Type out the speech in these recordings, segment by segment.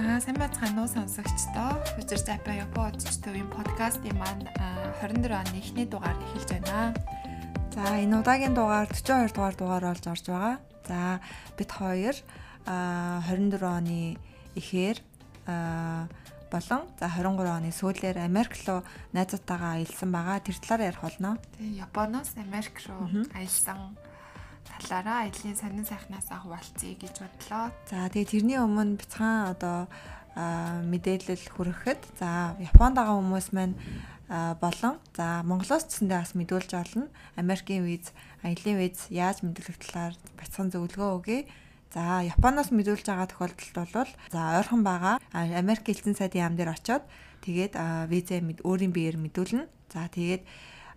За сайн байцгаана уу сонсогчдоо. Future Japan удирч төвийн подкастын маань 24 оны эхний дугаар эхэлж байна. За энэ удаагийн дугаар 42 дугаар дугаар болж орж байгаа. За бид хоёр 24 оны эхээр болон за 23 оны сүүлээр Америк руу найзуудтайгаа аялсан байгаа. Тэр талаар ярих болно. Тэгээ Японоос Америк руу аялсан талаараа аялын сонин сайхнаас ахвалцъя гэж бодлоо. За тэгээ тэрний өмнө бяцхан одоо мэдээлэл хүрэхэд за Японд байгаа хүмүүс маань болон за Монголоос цэсэндээ бас мэдүүлж олно. Америкийн виз, аялын виз яаж мэдлэх талаар бяцхан зөвлөгөө өгье. За Японоос мэдүүлж байгаа тохиолдолд бол за ойрхон байгаа Америк элчин сайдын яам дээр очиод тэгээд визээ өөрийн биеэр мэдүүлнэ. За тэгээд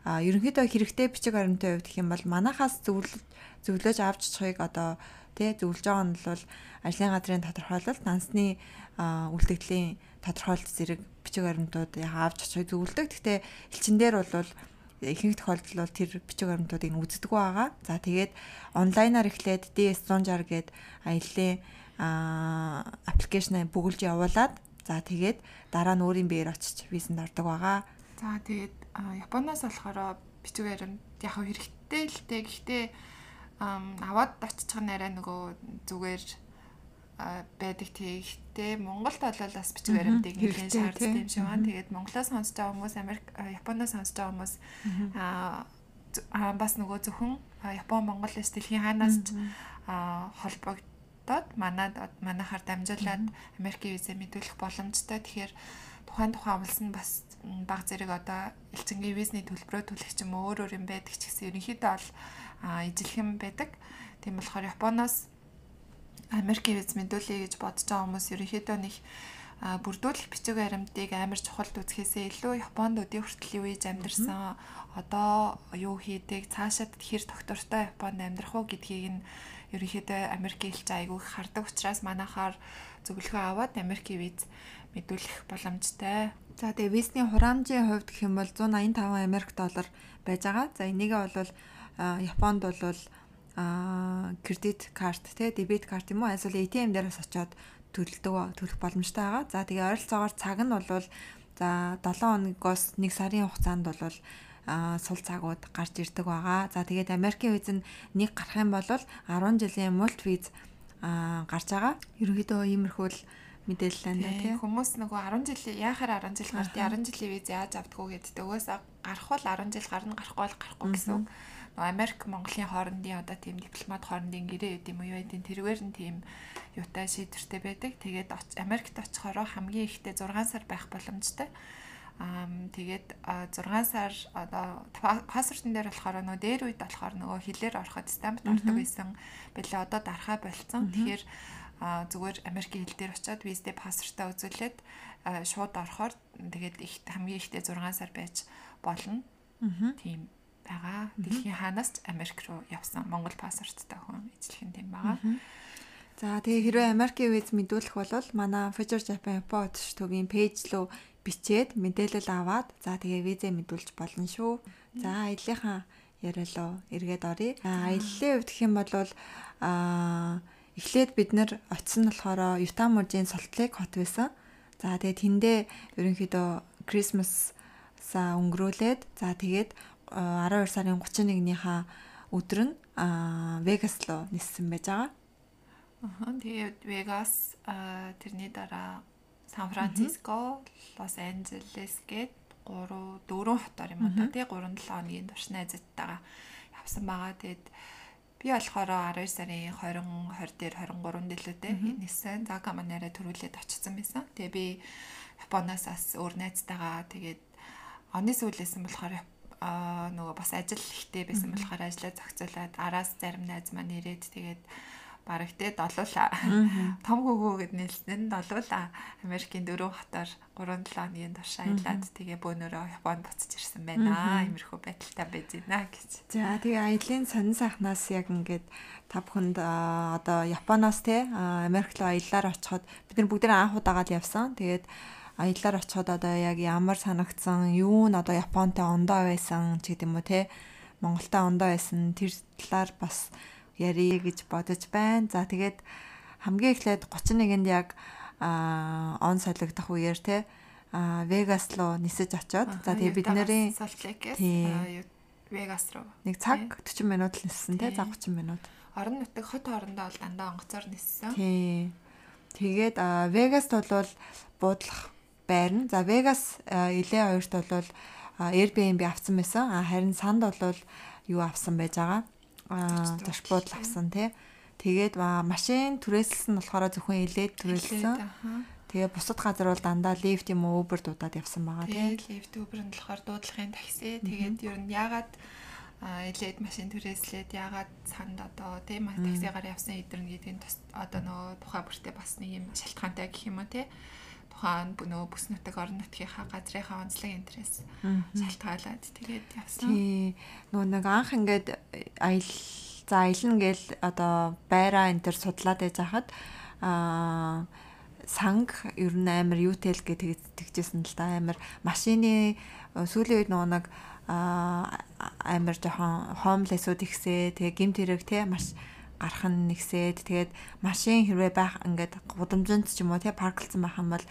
ерөнхийдөө хэрэгтэй бичиг баримтын хувьд гэх юм бол манахаас зөвлөж зөвлөж авч очихыг одоо тий зөвлөж байгаа нь бол ажлын газрын тодорхойлолт дансны үлдэгдлийн тодорхойлолт зэрэг бичиг баримтууд авч очихыг зөвлөдөг. Гэхдээ элчин дээр бол ихэнх тохиолдолд бол тэр бичиг баримтуудыг үздэг байгаа. За тэгээд онлайнаар эхлээд DS160 гээд аяллаа аппликейшн бүгэлж явуулаад за тэгээд дараа нь өөрийн биеэр очиж визэнд ордог байгаа. За тэгээд Японоос болохоор бичиг баримт яг хэрэгтэй л дээ. Гэхдээ аваад очиж байгаа нэрээ нөгөө зүгээр байдаг. Тэгтэй Монголд бол бас бичиг баримтыг нэлээд шаарддаг юм шиг байна. Тэгээд Монголоос сонсож байгаа хүмүүс Америк Японоос сонсож байгаа хүмүүс аа бас нөгөө зөвхөн Япон Монгол эс дэлхийн хаанаас ч холбогдоод манад манайхаар дамжуулаад Америкийн визээ мэдүүлэх боломжтой. Тэгэхээр тухайн тухайн улс нь бас баг зэрэг одоо элчингийн визний төлбөрөө төлөх ч юм өөр өөр юм байдаг ч гэсэн ерөнхийдөө бол ижилхэн байдаг. Тийм болохоор Японоос Америкийн виз мэдүүлье гэж бодож байгаа хүмүүс ерөнхийдөө нэг бүрдүүлэх бичиг баримтыг амар чухал үзэхээсээ илүү Японд өдөө хүртэл юу хийж амьдэрсэн одоо юу хийдэг цаашаад хэр доктортой Японд амьдрах уу гэдгийг нь ерөнхийдөө Америкийн элч айгүй хардаг учраас манахаар зөвлөгөө аваад Америкийн виз мэдүүлэх боломжтой. За тэгээ визний хураамжийн хувьд гэх юм бол 185 Америк доллар байж байгаа. За энийгээ бол Японд бол кредит карт те дебет карт юм уу эсвэл ATM дээрээс очиод төлөлдөг төлөх боломжтой байгаа. За тэгээ ойролцоогоор цаг нь бол за 7 хоногоос 1 сарын хугацаанд бол а сул цагууд гарч ирдэг байгаа. За тэгээд Америкийн виз нь нэг гарах юм бол 10 жилийн мульт виз а гарч байгаа. Ерөнхийдөө иймэрхүү л мэдээлэл байна тийм хүмүүс нөгөө 10 жилийн яахаар 10 жил гарт 10 жилийн виз яаж авдггүй гэдэг өгөөс гарах бол 10 жил гарна гарахгүй бол гарахгүй гэсэн Америк Монголын хоорондын одоо тийм дипломат хоорондын гэрээ гэдэг юм уу яа тэрвэр нь тийм юутай шийдвэртэй байдаг. Тэгээд Америкт очихороо хамгийн ихдээ 6 сар байх боломжтой. Аа тэгээд 6 сар одоо паспортын дээр болохоор нөгөө дээр үед болохоор нөгөө хилээр ороход стампт ордог байсан. Бэлээ одоо дарахаа болцсон. Тэгэхээр зүгээр Америкийн хил дээр очиод виздээ паспортаа үзүүлээд шууд орохоор тэгээд их хамгийн ихтэй 6 сар байж болно. Тийм байгаа. Дэлхийн хаанаас Америк руу явсан Монгол паспорттай хүн эзлэх тийм байгаа. За тэгээ хэрвээ Америкийн виз мэдүүлэх бол манай Future Japan Report төвийн пэйж руу бичээд мэдээлэл аваад за тэгээ визээ мэдүүлж болно шүү. За аяллахаа яриалаа эргээд оръё. Аяллаа хувьд гэх юм бол аа Эхлээд бид нэр очисон болохоор Юта мужийн Солтлейк хот байсан. За тэгээд тэндээ ерөнхийдөө Christmas-аа өнгөрүүлээд за тэгээд 12 сарын 31-ийнхаа өдөр нь Вегас руу ниссэн байж байгаа. Аа тэгээд Вегас тэрний дараа Сан Франциско, Лос Анжелес гээд 3 4 хотоор юм уу тий 3 7 хоногийн турш найзтайгаа явсан байгаа. Тэгээд Би болохоор 12 сарын 20 20 дээр 23 дэлүүтэй ниссэн. Зага манаараа төрүүлээд очсон байсан. Тэгээ би Японоос бас өөр найзтайгаа тэгээд оны сүүлээс нь болохоор аа нөгөө бас ажил ихтэй байсан болохоор ажлаа зохицуулаад араас зарим найз маань ирээд тэгээд бараг те долуула том хөгөө гэд нэлсэн долуула Америкийн дөрөв хотоор 3 7 хоногийн турш аялаад тэгээ бөөнөрөө Японд буцаж ирсэн байна. Иймэрхүү байдалтай байж байна гэж. За тэгээ аялын сонин сайхнаас яг ингээд та бүхэнд одоо Японоос те Америк руу аяллаар очиход бид нар бүгд анх удагаад явсан. Тэгээд аяллаар очиход одоо яг ямар санагдсан, юу нь одоо Японтой ондоо байсан ч гэдэм үү те Монголтой ондоо байсан тэр талаар бас ярие гэж бодож байна. За тэгээд хамгийн эхлээд 31-нд яг а он солигдох үеэр те а Вегас руу нисэж очоод за тэгээ бид нарын Вегас руу нэг цаг 40 минут л ниссэн те за 30 минут. Орон нутаг хот хоорондоо бол дандаа онгоцоор ниссэн. Тий. Тэгээд Вегаст бол буудлах байрна. За Вегас Илэ хоёрт бол Airbnb авсан байсан. Харин санд бол юу авсан байж байгаа. Аа зоч буудлах авсан тий. Тэгээд машин түрээсэлсэн болохоор зөвхөн Илээд түрээсэлсэн. Тэгээ бусад газар бол дандаа лифт юм уу Uber дуудаад явсан байгаа тий. Лифт Uber-ын болохоор дуудлагын такси. Тэгээд ер нь ягаад элээд машин түрээслээд ягаад санд одоо тийм таксигаар явсан эдэрнэ гэдгийг одоо нөгөө тухай бүртээ бас нэг юм шалтгаантай гэх юм уу тий тухайн нөгөө бүс нутаг орон нутгийнхаа газрынхаа онцлог интерес шалтгаалаад тэгээд явсан. Тий. Нөгөө нэг анх ингээд аял за аялна гээл одоо байраа энэ төр судлаад байж хахад аа санг ер нь амар юутэл гэж тэгжсэн л да амар машины сүүлийн үед нөгөө нэг амар жоохон хомлесууд ихсээ тэгээ гимт хэрэг те маш гарах нь нэгсээд тэгээд машин хэрвээ байх ингээд гудамжинд ч юм уу тий парклцсан байх юм бол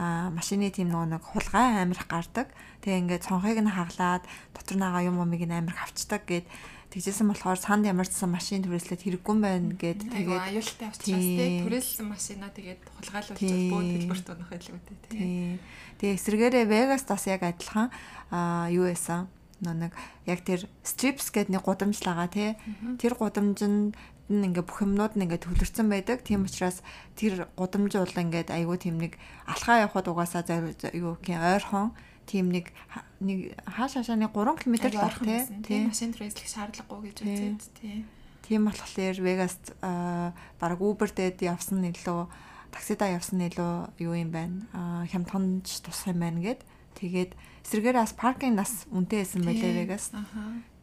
а машины тийм нөгөө нэг хулгай амирх гардаг. Тэгээ ингээд цонхыг нь хаглаад дотор нагаа юм умыг нь амирх авчдаг гэд тэгжсэн болохоор санд ямарчсан машин түрээслээд хэрэггүй байна гэд тэгээд аюултай учраас тий. Түрээссэн машинаа тэгээд хулгайлуулж бөө төлбөрт унах байлгүй тий. Тэгээ эсвэргээрээ Vegas бас яг адилхан а юу байсан? Нэг яг тэр strips гэдэг нэг гудамж л байгаа тий. Тэр гудамжинд нь ингээ бүх юмнууд нь ингээ төвлөрсөн байдаг. Тийм учраас тэр гудамж бол ингээ айгүй тийм нэг алхаа явхад угаасаа юу гэх ойрхон тийм нэг нэг хааш хаашааны 3 км байх тийм машин трейслэх шаардлагагүй гэж үзээд тийм. Тийм болохоор Вегаст баг Uber дээд явсан нь илүү таксидаа явсан нь илүү юу юм байна. Хямдханч тусах юм байна гэд. Тэгээд эсрэгээр бас паркинг нас үнэтэй байсан байлээ Вегас.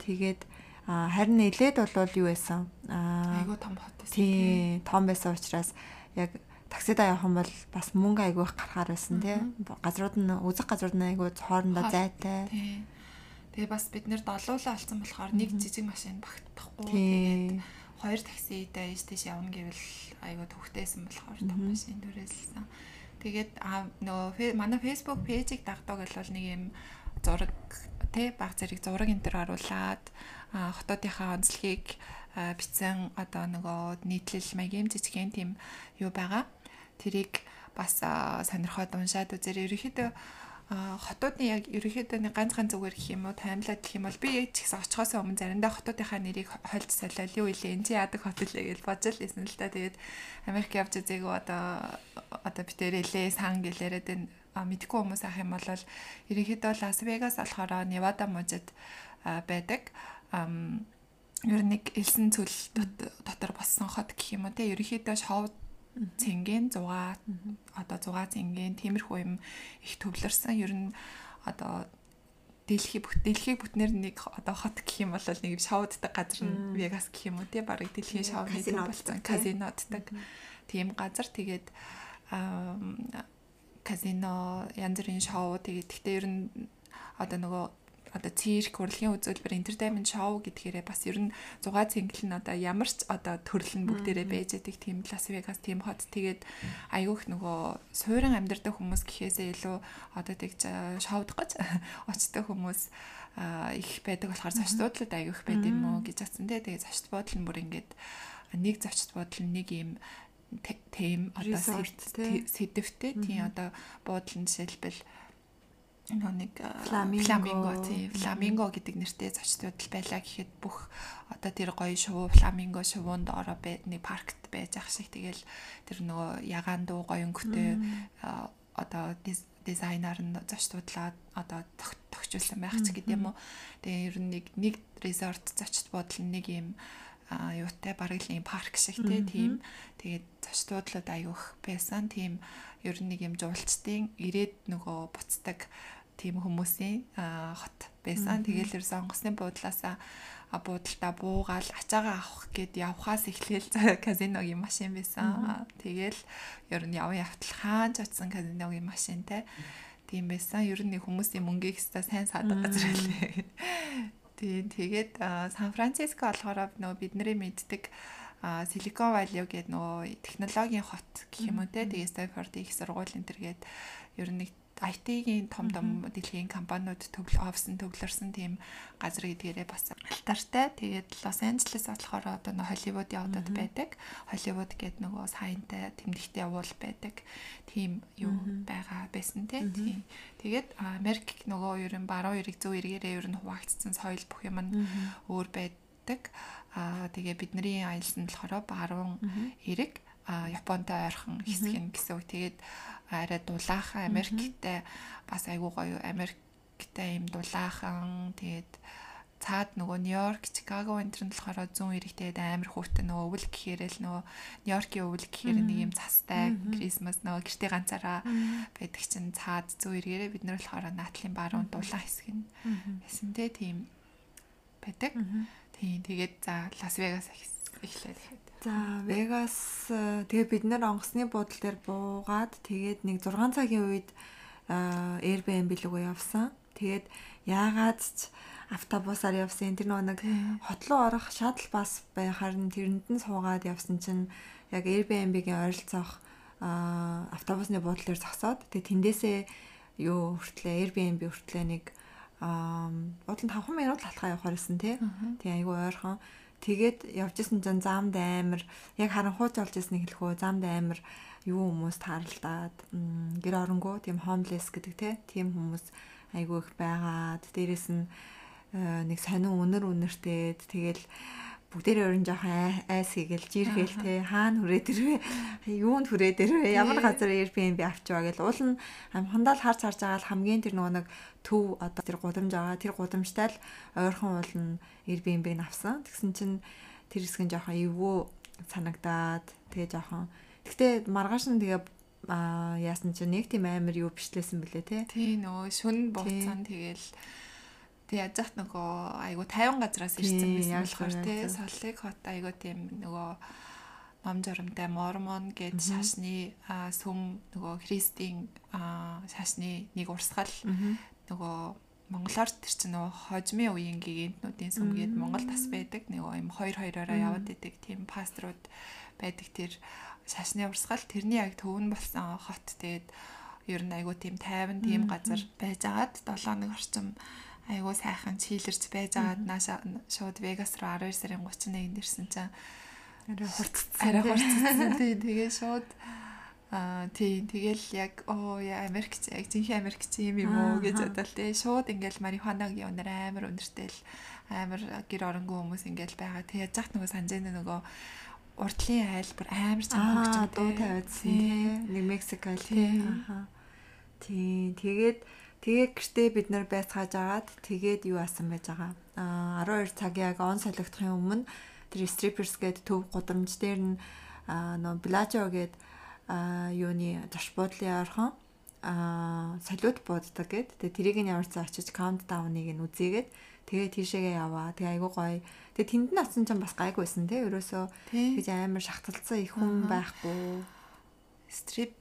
Тэгээд А харин нэлээд бол юу байсан? Аа айгуу том хот байсан. Тий, том байсан учраас яг таксидаа явах юм бол бас мөнгө айгүй их гарахаар байсан тий. Газрууд нь үзэх газрууд нь айгүй хоорондоо зайтай. Тий. Тэгээ бас бид нэр долуулаа алцсан болохоор нэг жижиг машин багтахгүй. Тэгээд хоёр таксидаа ийш тийш явна гэвэл айгүй төвхтэйсэн болохоор том машин дүрээсэлсэн. Тэгээд нөгөө манай Facebook пэйжийг дагдаг бол нэг юм зураг тий баг зэрэг зураг энэ төр оруулаад хотоодынхаа онцлогийг бичсэн одоо нөгөө нийтлэл маягийн жижигхэн тийм юу байгаа. Тэрийг бас сонирхоод уншаад үзэр ерөөхдөө хотуудын яг ерөөхдөө нэг ганцхан зүгээр гэх юм уу таймлаад гэх юм бол би ч гэсэн очихоос өмнө заримдаа хотуудынхаа нэрийг хольж солиол юу илээ энэ чи яадаг хот илээ гэж бодож л исэн л та. Тэгээд Америк явж үзээгөө одоо одоо битэрэлээ сан гэлээрээд энэ мэдгүй хүмүүс ах юм бол ерөнхийдөө Лас Вегас болохоор Невада мужид байдаг ер нь нэг элсэн цөл дотор боссон хот гэх юм уу те. Ерөнхийдөө шоу цэнгийн 6 одоо 6 цэнгийн тиймэрхүү юм их төвлөрсөн. Ер нь одоо дэлхий дэлхийг бүтнээр нэг одоо хот гэх юм бол нэг шоуддаг газар нь Вегас гэх юм уу те. Барыг дэлхийн шоуны төв болсон. казиноддаг тийм газар. Тэгээд казино янз бүрийн шоу. Тэгээд гэхдээ ер нь одоо нөгөө одоо цирк, урлагийн үзүүлбэр, entertainment show гэдгээрээ бас ер нь 6 цэнгэл нь одоо ямар ч одоо төрөл нь бүгдээрээ байж байгаа тийм Лас Вегас тийм хот. Тэгээд айгүйх нөгөө суурин амьдардаг хүмүүс гэхээсээ илүү одоо тэгж шоудах гэж очдог хүмүүс их байдаг болохоор зочдлууд айгүйх байд юм уу гэж атсан тий тэгээд зочд бодол нь бүр ингээд нэг зочд бодол нь нэг юм тем одоо сэдвтэй тийм одоо буудлын жишээлбэл нөгөө нэг фламинго. тий фламинго гэдэг нэртэй зочдууд л байлаа гэхэд бүх одоо тэр гоё шувуу фламинго шувуунд ороо нэг паркт байж ах шиг. Тэгэл тэр нөгөө ягаан дуу гоё өнгөтэй одоо дизайнер нь зочдлуулаад одоо тогтчихсан байх ч гэдэг юм уу. Тэгээ ер нь нэг нэг резорт зочд бодол нэг юм юутай бараг л юм парк шиг тийм. Тэгээд зочдлууд аюух байсан. Тийм ер нь нэг юм жуулчдын ирээд нөгөө буцдаг тийм хүмүүсийн хот байсан. Тэгээл ер сонгосны буудлаасаа буудалтаа буугаал ачаагаа авах гээд явхаас эхлээл казиногийн машин байсан. Тэгээл ер нь явын явтал хаанч очсон казиногийн машинтай тийм байсан. Ер нь хүмүүсийн мөнгийг хэвээр сайн саадаг газар байлээ. Тийм тэгээд Сан Франциско болохоор нөө бидний мэддэг Silicon Valley гэдэг нөгөө технологийн хот гэх юм уу те тэгээ Stanford их сургууль энэ төргээд ер нь IT-ийн том том дэлхийн компаниуд төвлө офсын төвлөрсөн тийм газар гэдгээрээ бас алтартай. Тэгээд Лос Анжелес болохоор одоо нөө Холливуудын одод байдаг. Холливуд гэдэг нөгөө сайнтай тэмдэгтэй уул байдаг. Тийм юу байгаа байсан тийм. Тэгээд Америк нөгөө ер нь баруун эрэг зөв эргээрээ ер нь хуваагдсан соёл бүх юм нь өөр байдаг. Аа тэгээ бидний аялал нь болохоор баруун эрэг Японтай ойрхон хэсэг нь гэсэн үг. Тэгээд арай дулаахан Америктэй бас айгүй гоё Америктэй юм дулаахан. Тэгээд цаад нөгөө Нью-Йорк, Чикаго энэ төр нь болохоор зүүн эрэгтэй амар хүүхдтэй нөгөө өвөл гэхээр л нөгөө Нью-Йоркийн өвөл гэхээр нэг юм цастай Крисмас нөгөө гэртээ ганцаараа байдаг чинь цаад зүүн эргээрээ бид нар болохоор наатлын баруун дулаан хэсэг нь байсан те тийм байдаг. Тийм тэгээд за Лас Вегас эхлэв. За Вегас э, тэгээ бид нэр онгоцны буудлын дээр буугаад тэгээд нэг 6 цагийн үед э, Airbnb руу явсан. Тэгээд яагаад ч автобусаар явсан. Тэр нэг хот руу орох шатл бас байхаар нь тэрэнд нь суугаад явсан чинь яг Airbnb-гийн ойролцоох э, автобусны буудлын дээр зогсоод тэгээд тэндээсээ юу хүртлээ Airbnb хүртлээ нэг буудлын 5 минут латхаа явахаар байсан тий. Тэгээ айгүй ойрхон. Тэгээд явжсэн чинь замд амар яг харанхууч олж ирснийг хэлэхөө замд амар юу хүмүүс тааралдаад гэр оронгоо тийм homeless гэдэг тийм хүмүүс айгүй их байгаад дээрэс нь э, нэг сонин үнэр үнэртэй тэгэл бүгдээрээ өрн жоохон айс хийгээл жиргээл те хаана хүрээд ирвэ юунд хүрээд ирвэ ямар газар Airbnb авчваа гэл уул нь амхандаа л харж харж байгаа л хамгийн тэр нөгөө нэг төв одоо тэр гудамж байгаа тэр гудамжтай л ойрхон уул нь Airbnb-г авсан. Тэгсэн чинь тэр хэсэг нь жоохон эвгүй санагдаад тэгээ жоохон гэхдээ маргааш нь тэгээ яасан чинь нэг тийм амар юу бичлээсэн бэлээ те тий нөгөө шүн буцаан тэгэл Тэг яаж зах нөгөө айгу 50 газраас ирсэн байсан болохоор тий Соллыг хот айгу тийм нөгөө ном журамтай мормон гэд шашны сүм нөгөө христийн шашны нэг урсгал нөгөө монголоор тэр чинь нөгөө хожмын үеийн гигантнуудын сүм гээд монгол тас байдаг. Нөгөө юм хоёр хоёроороо яваад идэг тийм паструуд байдаг тэр шашны урсгал. Тэрний яг төвн болсон хот тэгээд ер нь айгу тийм тайван тийм газар байжгаад 7 нэг орчим айгуу сайхан чийлэрч байжгаад нааша шууд Вегас руу 12 сарын 31-нд ирсэн чинь арай хурцсан. Арай хурцсан. Тэгээ шууд аа тий, тэгэл яг оо Америкч яг жинхэнэ Америкч юм юм уу гэж бодвол тий, шууд ингээл марихуанагийн өнөр амар өндөртэй л амар гэр оронгүй хүмүүс ингээл байгаа. Тэгээ яж нөгөө санжааны нөгөө урдлын айл бүр амар хөгжим дуу тавиадсан тий. Нэг Мексик айл тий. Аха. Тий, тэгээд Тэгээ гэртээ бид нар байцгааж агаад тэгээд юу асан байж байгаа. Аа 12 цагийн яг он солигдохын өмнө тэр strippers гээд төв гудамж дээр нь нөө Blajo гээд юуны зоч буудлын орхон а салют бууддаг гэд. Тэгээ тэрийг нь ямар цаа очиж countdown-ыг нь үзээгээд тэгээ тийшээгээ яваа. Тэгээ айгуу гоё. Тэгээ тэнд нь оцсон ч бас гайг байсан те. Ерөөсөө гэж амар шахталцсан их хүн байхгүй. Strip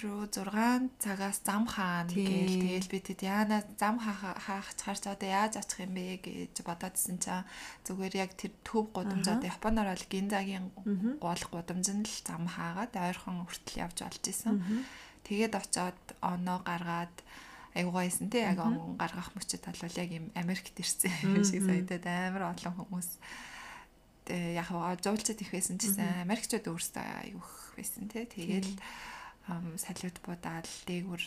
руу 6 цагаас зам хаана гээл тэгэл. би тэд яана зам хаах чарч одоо яаж очих юм бэ гэж бодоодсэн чинь зүгээр яг тэр төв гудамж одоо Японоор бол гинзагийн гол гудамж нь л зам хаагаад ойрхон хүртэл явж олж исэн. Тэгээд очоод оноо гаргаад айгуугайсэн тий яг он гаргах мөчөд бол яг юм Америкт ирсэн юм шиг санагдаад амар олон хүмүүс яг жуулчд их байсан гэсэн Америкчууд өөрсдөө аюух байсан тий тэгэл салют буудаал дээгүр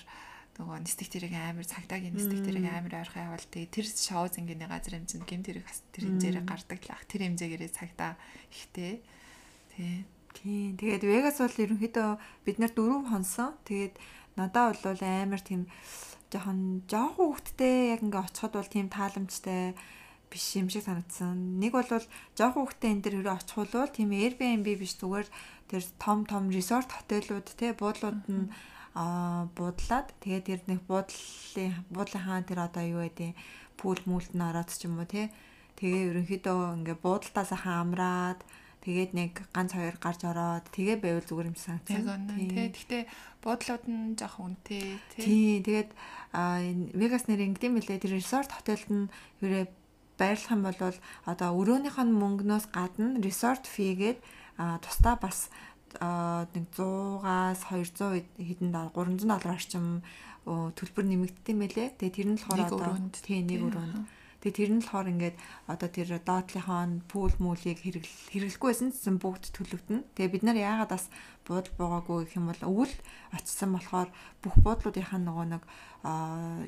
нөгөө нисдэг тэрэг амар цагдаагийн нисдэг тэрэг амар ойрхон явал тэгээ тэр шоу зингийн газар хэмжинд гэмт тэрэг тэр хэмжээрээ гардаг л ах. Тэр хэмжээгээрээ цагдаа ихтэй. Тий. Тий. Тэгээд Вегас бол ерөнхийдөө бид нар дөрөв хонсон. Тэгээд надаа бол амар тийм жоохон жоохон хөвгттэй яг ингээ очиход бол тийм тааламжтай биш юм шиг санагдсан. Нэг бол жоохон хөвгттэй энэ төр хөрөө очих бол тийм Airbnb биш зүгээр тэр том том resort хотелууд те буудлууд нь а буудлаад тэгээд тэр нэг буудлын буудлын хаан тэр одоо юу гэдэг пул мүлт нь ороод ч юм уу те тэгээ ерөнхийдөө ингээ буудалтаас хаамраад тэгээд нэг ганц хоёр гарч ороод тэгээ байвал зүгээр юм санагдсан. Тий. Гэхдээ буудлууд нь жоох үнэтэй тий. Тэгээд Вегас нэр ингэдэм билээ тэр resort хотелд нь юурэ байрлах юм бол одоо өрөөнийх нь мөнгнөөс гадна resort fee гээд тусдаа бас нэг 100-аас 200 хэдэн 300 доллар орчим төлбөр нэмэгдсэн мэлээ. Тэгээ тэр нь болохоор одоо тийм нэг өрөөнд. Тэгээ тэр нь болохоор ингээд одоо тэр доотлийнхоо пул мүүлийг хэрэглэхгүй байсан чинь бүгд төлөвдөн. Тэгээ бид нар яагаад бас буудал буугаагүй гэх юм бол өвөл очисан болохоор бүх буудлуудынхаа нөгөө нэг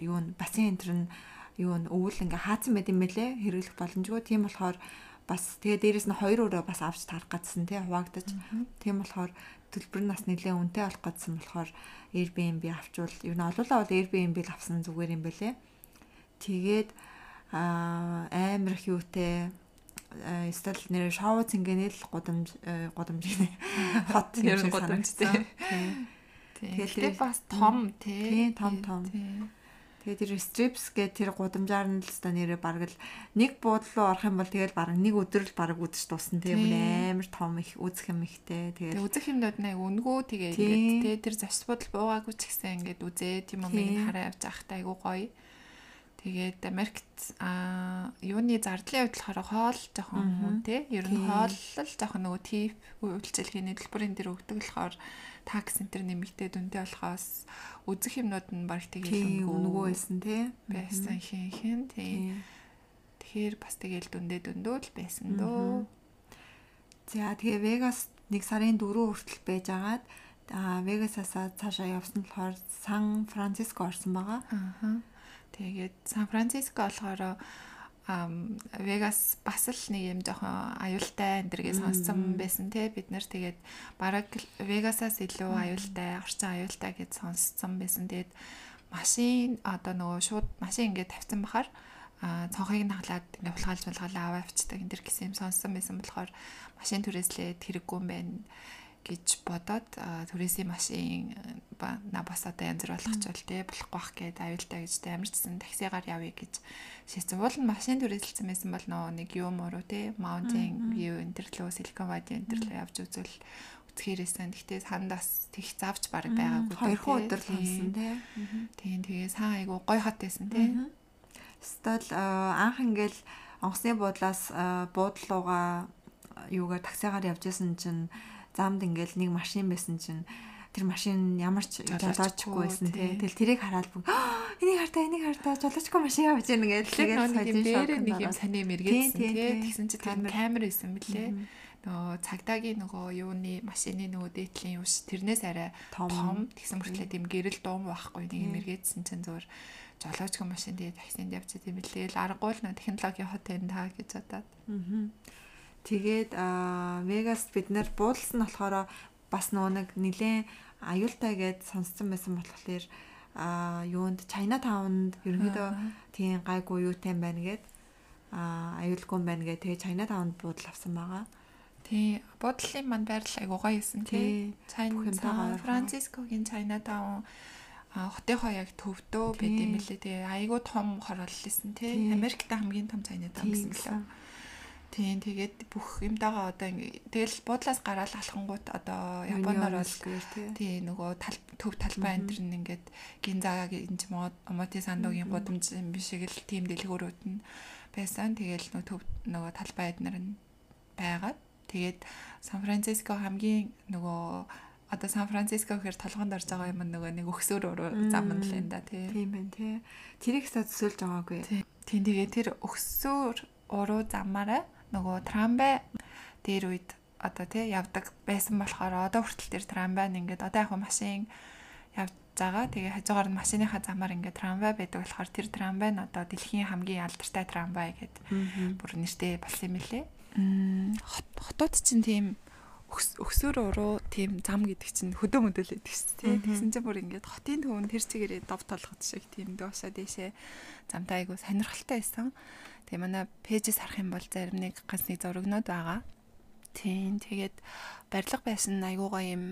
юу н бассейн энтер нь юу н өвөл ингээ хаацсан байт юм бэлээ хэрэглэх боломжгүй. Тийм болохоор бас тэгээ дээрэс нь хоёр өрөө бас авч тарах гэсэн тий хуваагдаж. Тийм болохоор төлбөр нь бас нэлээд үнэтэй болох гэсэн болохоор Airbnb авчвал юу н олоолаа бол Airbnb л авсан зүгээр юм бэлээ. Тэгээд аа амар их юутэй стал нэр шоу цэнгэнэл гудамж гудамж хот юм шиг санагдсан. Тэгээд бас том тий том том. Тэгээд тэр strips гэдэг тэр гудамжаар нь л өста нэрээ бараг л нэг буудлын руу орох юм бол тэгэл бараг нэг өдөр л бараг үдэж дуусна тийм амар том их үзэх юм ихтэй. Тэгээд үзэх юмнууд нэг өнгөө тэгээ ингээд тий тэр завс буудал буугаагүй ч гэсэн ингээд үзээ. Тийм юм ингээд хараа явж байхтай айгу гоё. Тэгээд Америкт а юуны зардлын хувьд болохоор хоол жоохон хүн тий ер нь хоол л жоохон нөгөө тип үйлчлэгийн төлбөрийн дээр өгдөг болохоор такс центр нэмэгдээ дүнтэй болохоос үзэх юмнууд нь баг тэгээд өнгөө байсан тий байсан хин хин тий. Тэгэхээр бас тэгээд дүндээ дүндөө л байсан дөө. За тэгээ Вегас нэг сарын 4 хүртэл байж агаад а Вегасасаа цаашаа явсан болохоор Сан Франциско орсон байгаа. Аа тэгээд Сан Франциско болохоор Вегас бас л нэг юм жоохон аюултай энэ сонссон байсан те бид нар. Тэгээд бараг Вегасаас илүү аюултай орчин аюултай гэж сонссон байсан. Тэгээд машин одоо нөгөө шууд машин ингээд тавьсан бахаар цонхыг наглаад ингээд булгаалж булгаалаа аваа авчдаг энэ төр гэсэн юм сонссон байсан болохоор машин түрээслээд хэрэггүй юм байна гэж бодоод түрээсийн машин на бас одоо янз бүр болгочвол те болохгүй бах гэд аюултай гэж амарчсан таксигаар явъя гэж шийдсэн. Уул нь машин түрээсэлсэн байсан бол нөө нэг юм уу те Mountain View энэ төр лөө Silicon Valley энэ төр лөө явж үзвэл үцхээрээсэн. Гэхдээ сандаас тэг завч баг байгаагүй. Хоёр хуу өдөр л хонсон те. Тийм тэгээ сан айгу гой хот байсан те. Стол анх ингээл онгоцны буудлаас буудлууга юугаар таксигаар явж исэн чинь замд ингээл нэг машин байсан чинь тэр машин ямар ч жолоочгүй байсан тий. Тэгэл тэрийг хараад бүгд энийг хартаа энийг хартаа жолоочгүй машин явж байна гэж тэгээд сойдын шок нэг юм саний мэргээсэн тий. Тэгсэн чинь тэр камер байсан бэлээ. Нөгөө цагдаагийн нөгөө юуны машины нөгөө дээдлийн юус тэрнээс арай том тэгсэн мөртлөө тийм гэрэл дуум байхгүй нэг юм эргээдсэн чинь зөөр жолоочгүй машин тэгээд таксинд байгаа юм билээ. Аргагүй л технологийн хот энэ таа гэж бодоод. Аа Тэгээд Вегаст бид нэр буудалсан болохоор бас нөгөө нэг нилээн аюултай гэд сонссон байсан болохоор а юунд China Town-д ерөнхийдөө тийм гайгүй юутай байна гэд а аюулгүй байна гэд тэгээ China Town-д буудал авсан байгаа. Тий, буудлын манд байрлал айгуу гоё юмсан тий. China Францискогийн China Town а хотынхоо яг төвдөө байт юм лээ тий. Айгуу том хорооллсон тий. Америкт хамгийн том China Town гэсэн лээ. Тийм тэгээд бүх юмдагаа одоо тэгэл буудлаас гараад алхангууд одоо японоор бол тийм нөгөө төв талбай энэ төр ингээд гинзааг энэ мод омоти сандуугийн гудамж юм биш л тийм дэлгүүрүүд нь байсан. Тэгэл нөгөө төв нөгөө талбай эднэр нь байгаад тэгээд Сан Франциско хамгийн нөгөө одоо Сан Франциско гэхээр толгоонд орж байгаа юм нөгөө нэг өксөр уруу зам нь л энэ да тий. Тийм байна тий. Тэрийг төсөөлж байгаагүй. Тийм тэгээ тэр өксөр уруу замаараа нөгөө трамвай дээр үед одоо тий явдаг байсан болохоор одоо хүртэл тэр трамвай нь ингээд одоо яг машин явж байгаа. Тэгээ хажуугаар нь машиныхаа замаар ингээд трамвай байдаг болохоор тэр трамвай нь одоо дэлхийн хамгийн алдартай трамвай гэдэг бүр нэртэй болсон юм лээ. Хотууд чинь тийм өксөр уруу тийм зам гэдэг чинь хөдөө мөдөл байдаг шүү дээ. Тэгсэн чинь бүр ингээд хотын төвөнд тэр чигээрээ дов толгод шиг тийм доошоо дэшээ замтай айгу сонирхолтой байсан. Тэгээ манай пэйжээс харах юм бол зарим нэг ганцны зурагнууд байгаа. Тийм тэгээд барилга байсан айгуугаа юм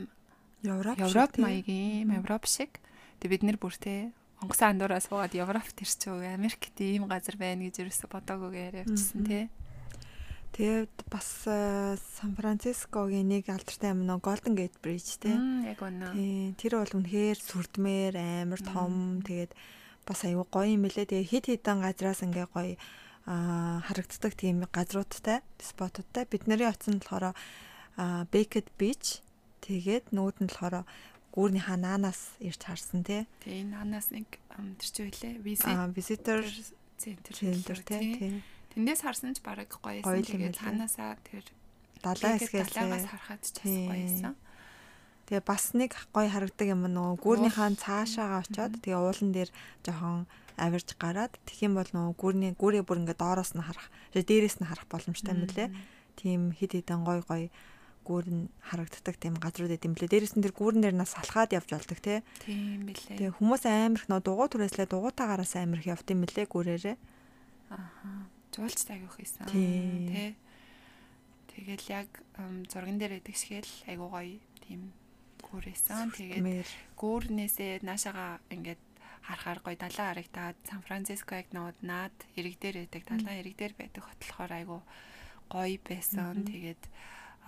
Европ Европ маягийн Европ шиг. Тэгээ бид нэр бүр те онгоцон андуураа суугаад Европт ирчихв. Америкт ийм газар байна гэж ерөөсө бодоагүй явчихсан те. Тэгээд бас э, Сан Францискогийн нэг алдартай юм нөө Golden Gate Bridge те. Яг үнэ. Тийм тэр бол үнэхээр сүрдмээр амар том тэгээд бас аюу гоё юм лээ. Тэгээ хит хитэн газраас ингээ гоё харагддаг тийм газруудтай спотуудтай бид нарын очсон болохоор Baked Beach тэгээд нүүд нь болохоор гүүрний ханаанаас ирж харсан тий. Тэгээ энэ хаанаас нэг тэр чи А visitor центр center тий. Тэндээс харсан ч бараг гоё Гоё байсан. юм Тэгээд ханаасаа тэр Далайн хэсгээс харахад ч бас тий. Тэгээ бас нэг гоё харагдаг юм нөгөө гүүрний хаан цаашаагаа очоод тэгээ уулан дээр жоохон авирж гараад тэгэх юм бол нөгөө гүүрний гүүрээ бүр ингээд доороос нь харах, тэгээ дээрээс нь харах боломжтой юм лээ. Тийм хид хідэн гоё гоё гүүр нь харагддаг тийм газрууд эдэм блэ. Дээрээс нь тэр гүүрэн дээр нас салхаад явж болдог тий. Тийм билээ. Тэгээ хүмүүс амирх нөө дугуй түрээслээ дугуйтаагаараас амирх явд юм лээ гүүрээрээ. Аха. Жуулч тагих хийсэн. Тэ. Тэгэл яг зурган дээр байдаг шиг л айгуу гоё тийм гүүрээсэн. Тэгээд гүүрнээсээ наашаага ингээд харахаар гоё далайн харагдаад Сан Франциско яг нууд наад ирэг дээр байдаг. Далайн ирэг дээр байдаг хот болохоор айгуу гоё байсан. Тэгээд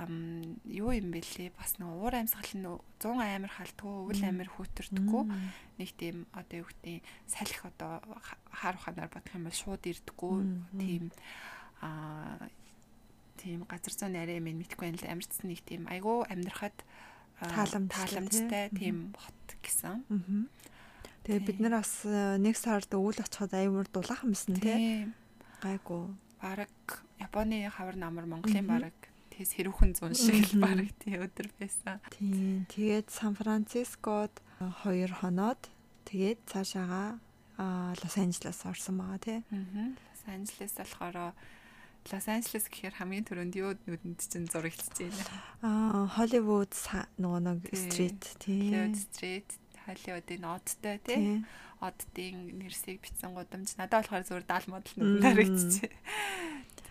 ам юу юм бэлээ бас нэг уур амьсгал нь 100 амир халтгүй өвөл амир хүүтэрдэггүй нэг тийм одоо юу гэдэг салхи одоо ха- хаар ухаанаар бодох юм бол шууд ирдэггүй. Тийм аа тийм газар зүүн арай юм мэдгүй юм л амирцсан нэг тийм айгүй амьдрахад аа, Тааламжтай, тааламжтай тий? тийм хот гэсэн. Тэгээ бид нар бас э, нэг сард өвөл очиход аюур дулаахан байсан тий. Тийм Гайгүй. бараг Японы хавар намар Монголын бараг тэгс хэрүүхэн зун шиг л бараг тий өдөр байсан. Тийм. Тэгээд Сан Францискод 2 хоноод тэгээд цаашаага Лос Анжелес орсон байгаа тий. Аа. Лос Анжелес болохоор Лос Анжелес гэхээр хамгийн түрүүнд юу нүдэнд чинь зурагдчихж байна. А Холливуд са- нөгөө нэг стрит Hollywood тий. Street, Hollywood-ийн одтой тий. Тий. Оддын нэрсийг бичсэн гудамж надад болохоор зүгээр даал модал Мм. нүдэнд харагдчихэ.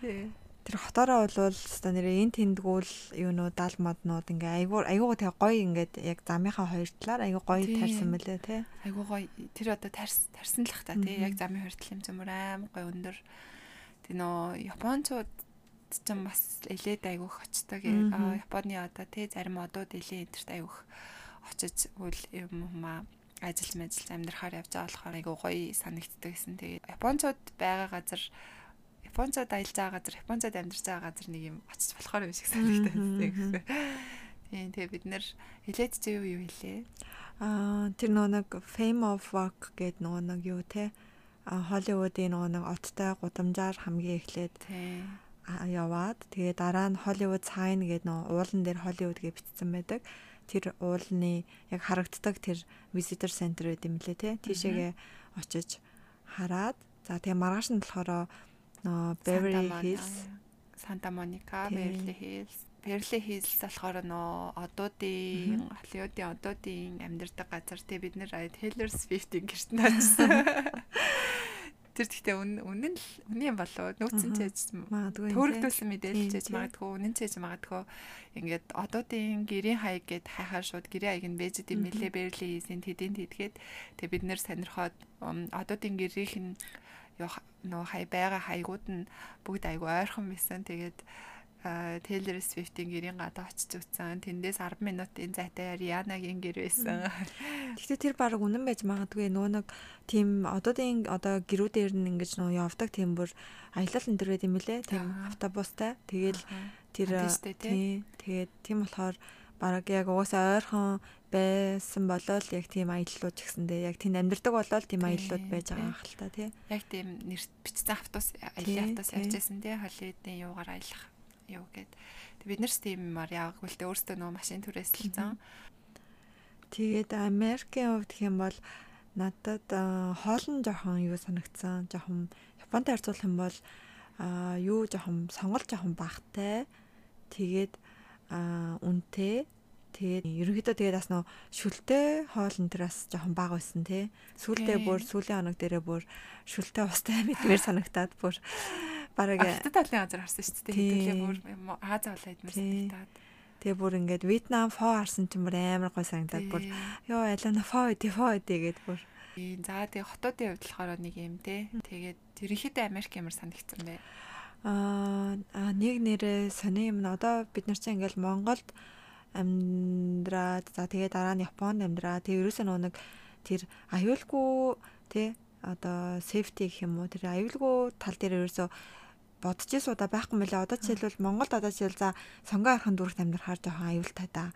Тий. Тэр хотоороо болвол өстой нэрээ эн тэндгүүл юунуу дал моднууд ингээ айгуур айгуугаа тэгээ гоё ингээд яг замынхаа хоёр талаар айгуу гоё тарьсан мөлий тий. Айгуу гоё тэр одоо тарс тарсан л ах та тий яг замын хүртэл юм зөмөр аим гоё өндөр. Тэг нөө Япончууд ч юм бас элээд. Мгм. Аа Японы одоо тий зарим одууд элээ энтерт айгуух очиж үл юм юмаа ажил мэл амьдрахаар явж байгаа болохоор айгуу гоё санагддаг гэсэн. Тэгээд Япончууд байгаа газар Японцод аялж байгаа газар, Японцод амьдарч байгаа газар нэг юм очиж болохоор юм шиг санагдаад Мгм, байсан. Тийм тэгээ бид нэр хилээд чи юу юу хэлээ? Аа тэр нөгөө нэг Fame of Rock гэдэг нөгөө нэг юу те Холливуудын нөгөө нэг оттой гудамжаар хамгийн эхлээд яваад тэгээ дараа нь Hollywood Sign гэдэг нөгөө уулан дээр Hollywood гэж бичсэн байдаг. Тэр уулны яг харагддаг тэр visitor center гэдэг юм лээ те. Тийшээгээ очиж хараад за тэгээ маргааш нь болохоор нөгөө Beverly Hills Моника, Тийм. Beverly Hills. Beverly Hills болохоор нөө одуудын, Холливуудын одуудын амьдардаг газар тий бид нэр Taylor Swift-ийн гэртэн очсон. Тэр гэхдээ үнэн үнэн л үнэн юм болоо нүүцэн Аха. чэж магадгүй төөрөгдүүлсэн мэдээлэл тийм. магадгүй үнэн чэж магадгүй ингээд одуудын гэрийн хаяг гэд хайхаар шууд гэрийн хаяг нь бэжэд юм нэлээ Beverly Hills-ийн тэдийн тэдгээд тэгээ бид нэр сонирхоод ум, одуудын гэрийнх нь нөө хай байгаа хаягууд нь бүгд айгу ойрхон байсан. Тэгээд Taylor Swift-ийн гэрийн гадаа очиж үзсэн. Тэндээс 10 минутын зайтай Rihanna-гийн гэр байсан. Гэхдээ тэр баг үнэн байж магадгүй нөө нэг тийм одоодын одоо гэрүүдээр нь ингэж нөө явдаг тийм бүр аялал энэ төр байт юм лээ. Тийм автобустай. Тэгэл тэр Антистэй, тий? тий тэгээд тийм болохоор баг яг угаасаа ойрхон байсан болол яг тийм аяллууд ч гэсэндээ яг тийм амьдардаг болол тийм Тий, аяллууд байж байгаа хэл та тий. Яг тийм нэр бичсэн автобус аялын автобус явжсэн тий Холливуудын юугаар аялах юу гэд. Тэг бид нэрс тиймээр яваагүй л дээ өөртөө нөө машин түрээсэлсэн. Тэгээд Америкийн хувьд гэх юм бол надад аа, хоол нь жоохон юу санагдсан. Жоохон Японтай харьцуулах юм бол аа юу жоохон сонгол жоохон багтай. Тэгээд үнэтэй. Тэгээд ерөнхийдөө тэгээд бас нөө шүлтэй хоол энэ бас жоохон бага байсан тий. Сүүлдээ бүр сүүлийн хоног дээрээ бүр шүлтэй устай мэдмээр санагтаад бүр бараг Авто талын газар харсан шүү дээ. Хэдүүлээ бүр Аз авлаа идмэр Тий. санагдаад. тэгээ бүр ингээд Вьетнам фо харсан ч бүр амар гой санагдаад бүр ёо алина фо үдэ фо үдэ гэд бүр. За тэгээ хотуудын хувьд болохоор нэг юм те. Тэгээд ерөнхийдөө Америк ямар санагдсан бэ? Аа нэг нэрээ сони юм одоо бид нар чинь ингээл Монголд амьдраад за тэгээ дараа нь Японд амьдраа. Тэгээ ерөөсөө нөө нэг тэр аюулгүй тий одоо safety гэх юм уу тэр аюулгүй тал дээр ерөөсөө бодож ирсэн удаа байхгүй мөлий. Одоо жишээлбэл Монголд одоо жишээл за сонгоо архан дүрхт амьдрахаар жоохон аюултай да.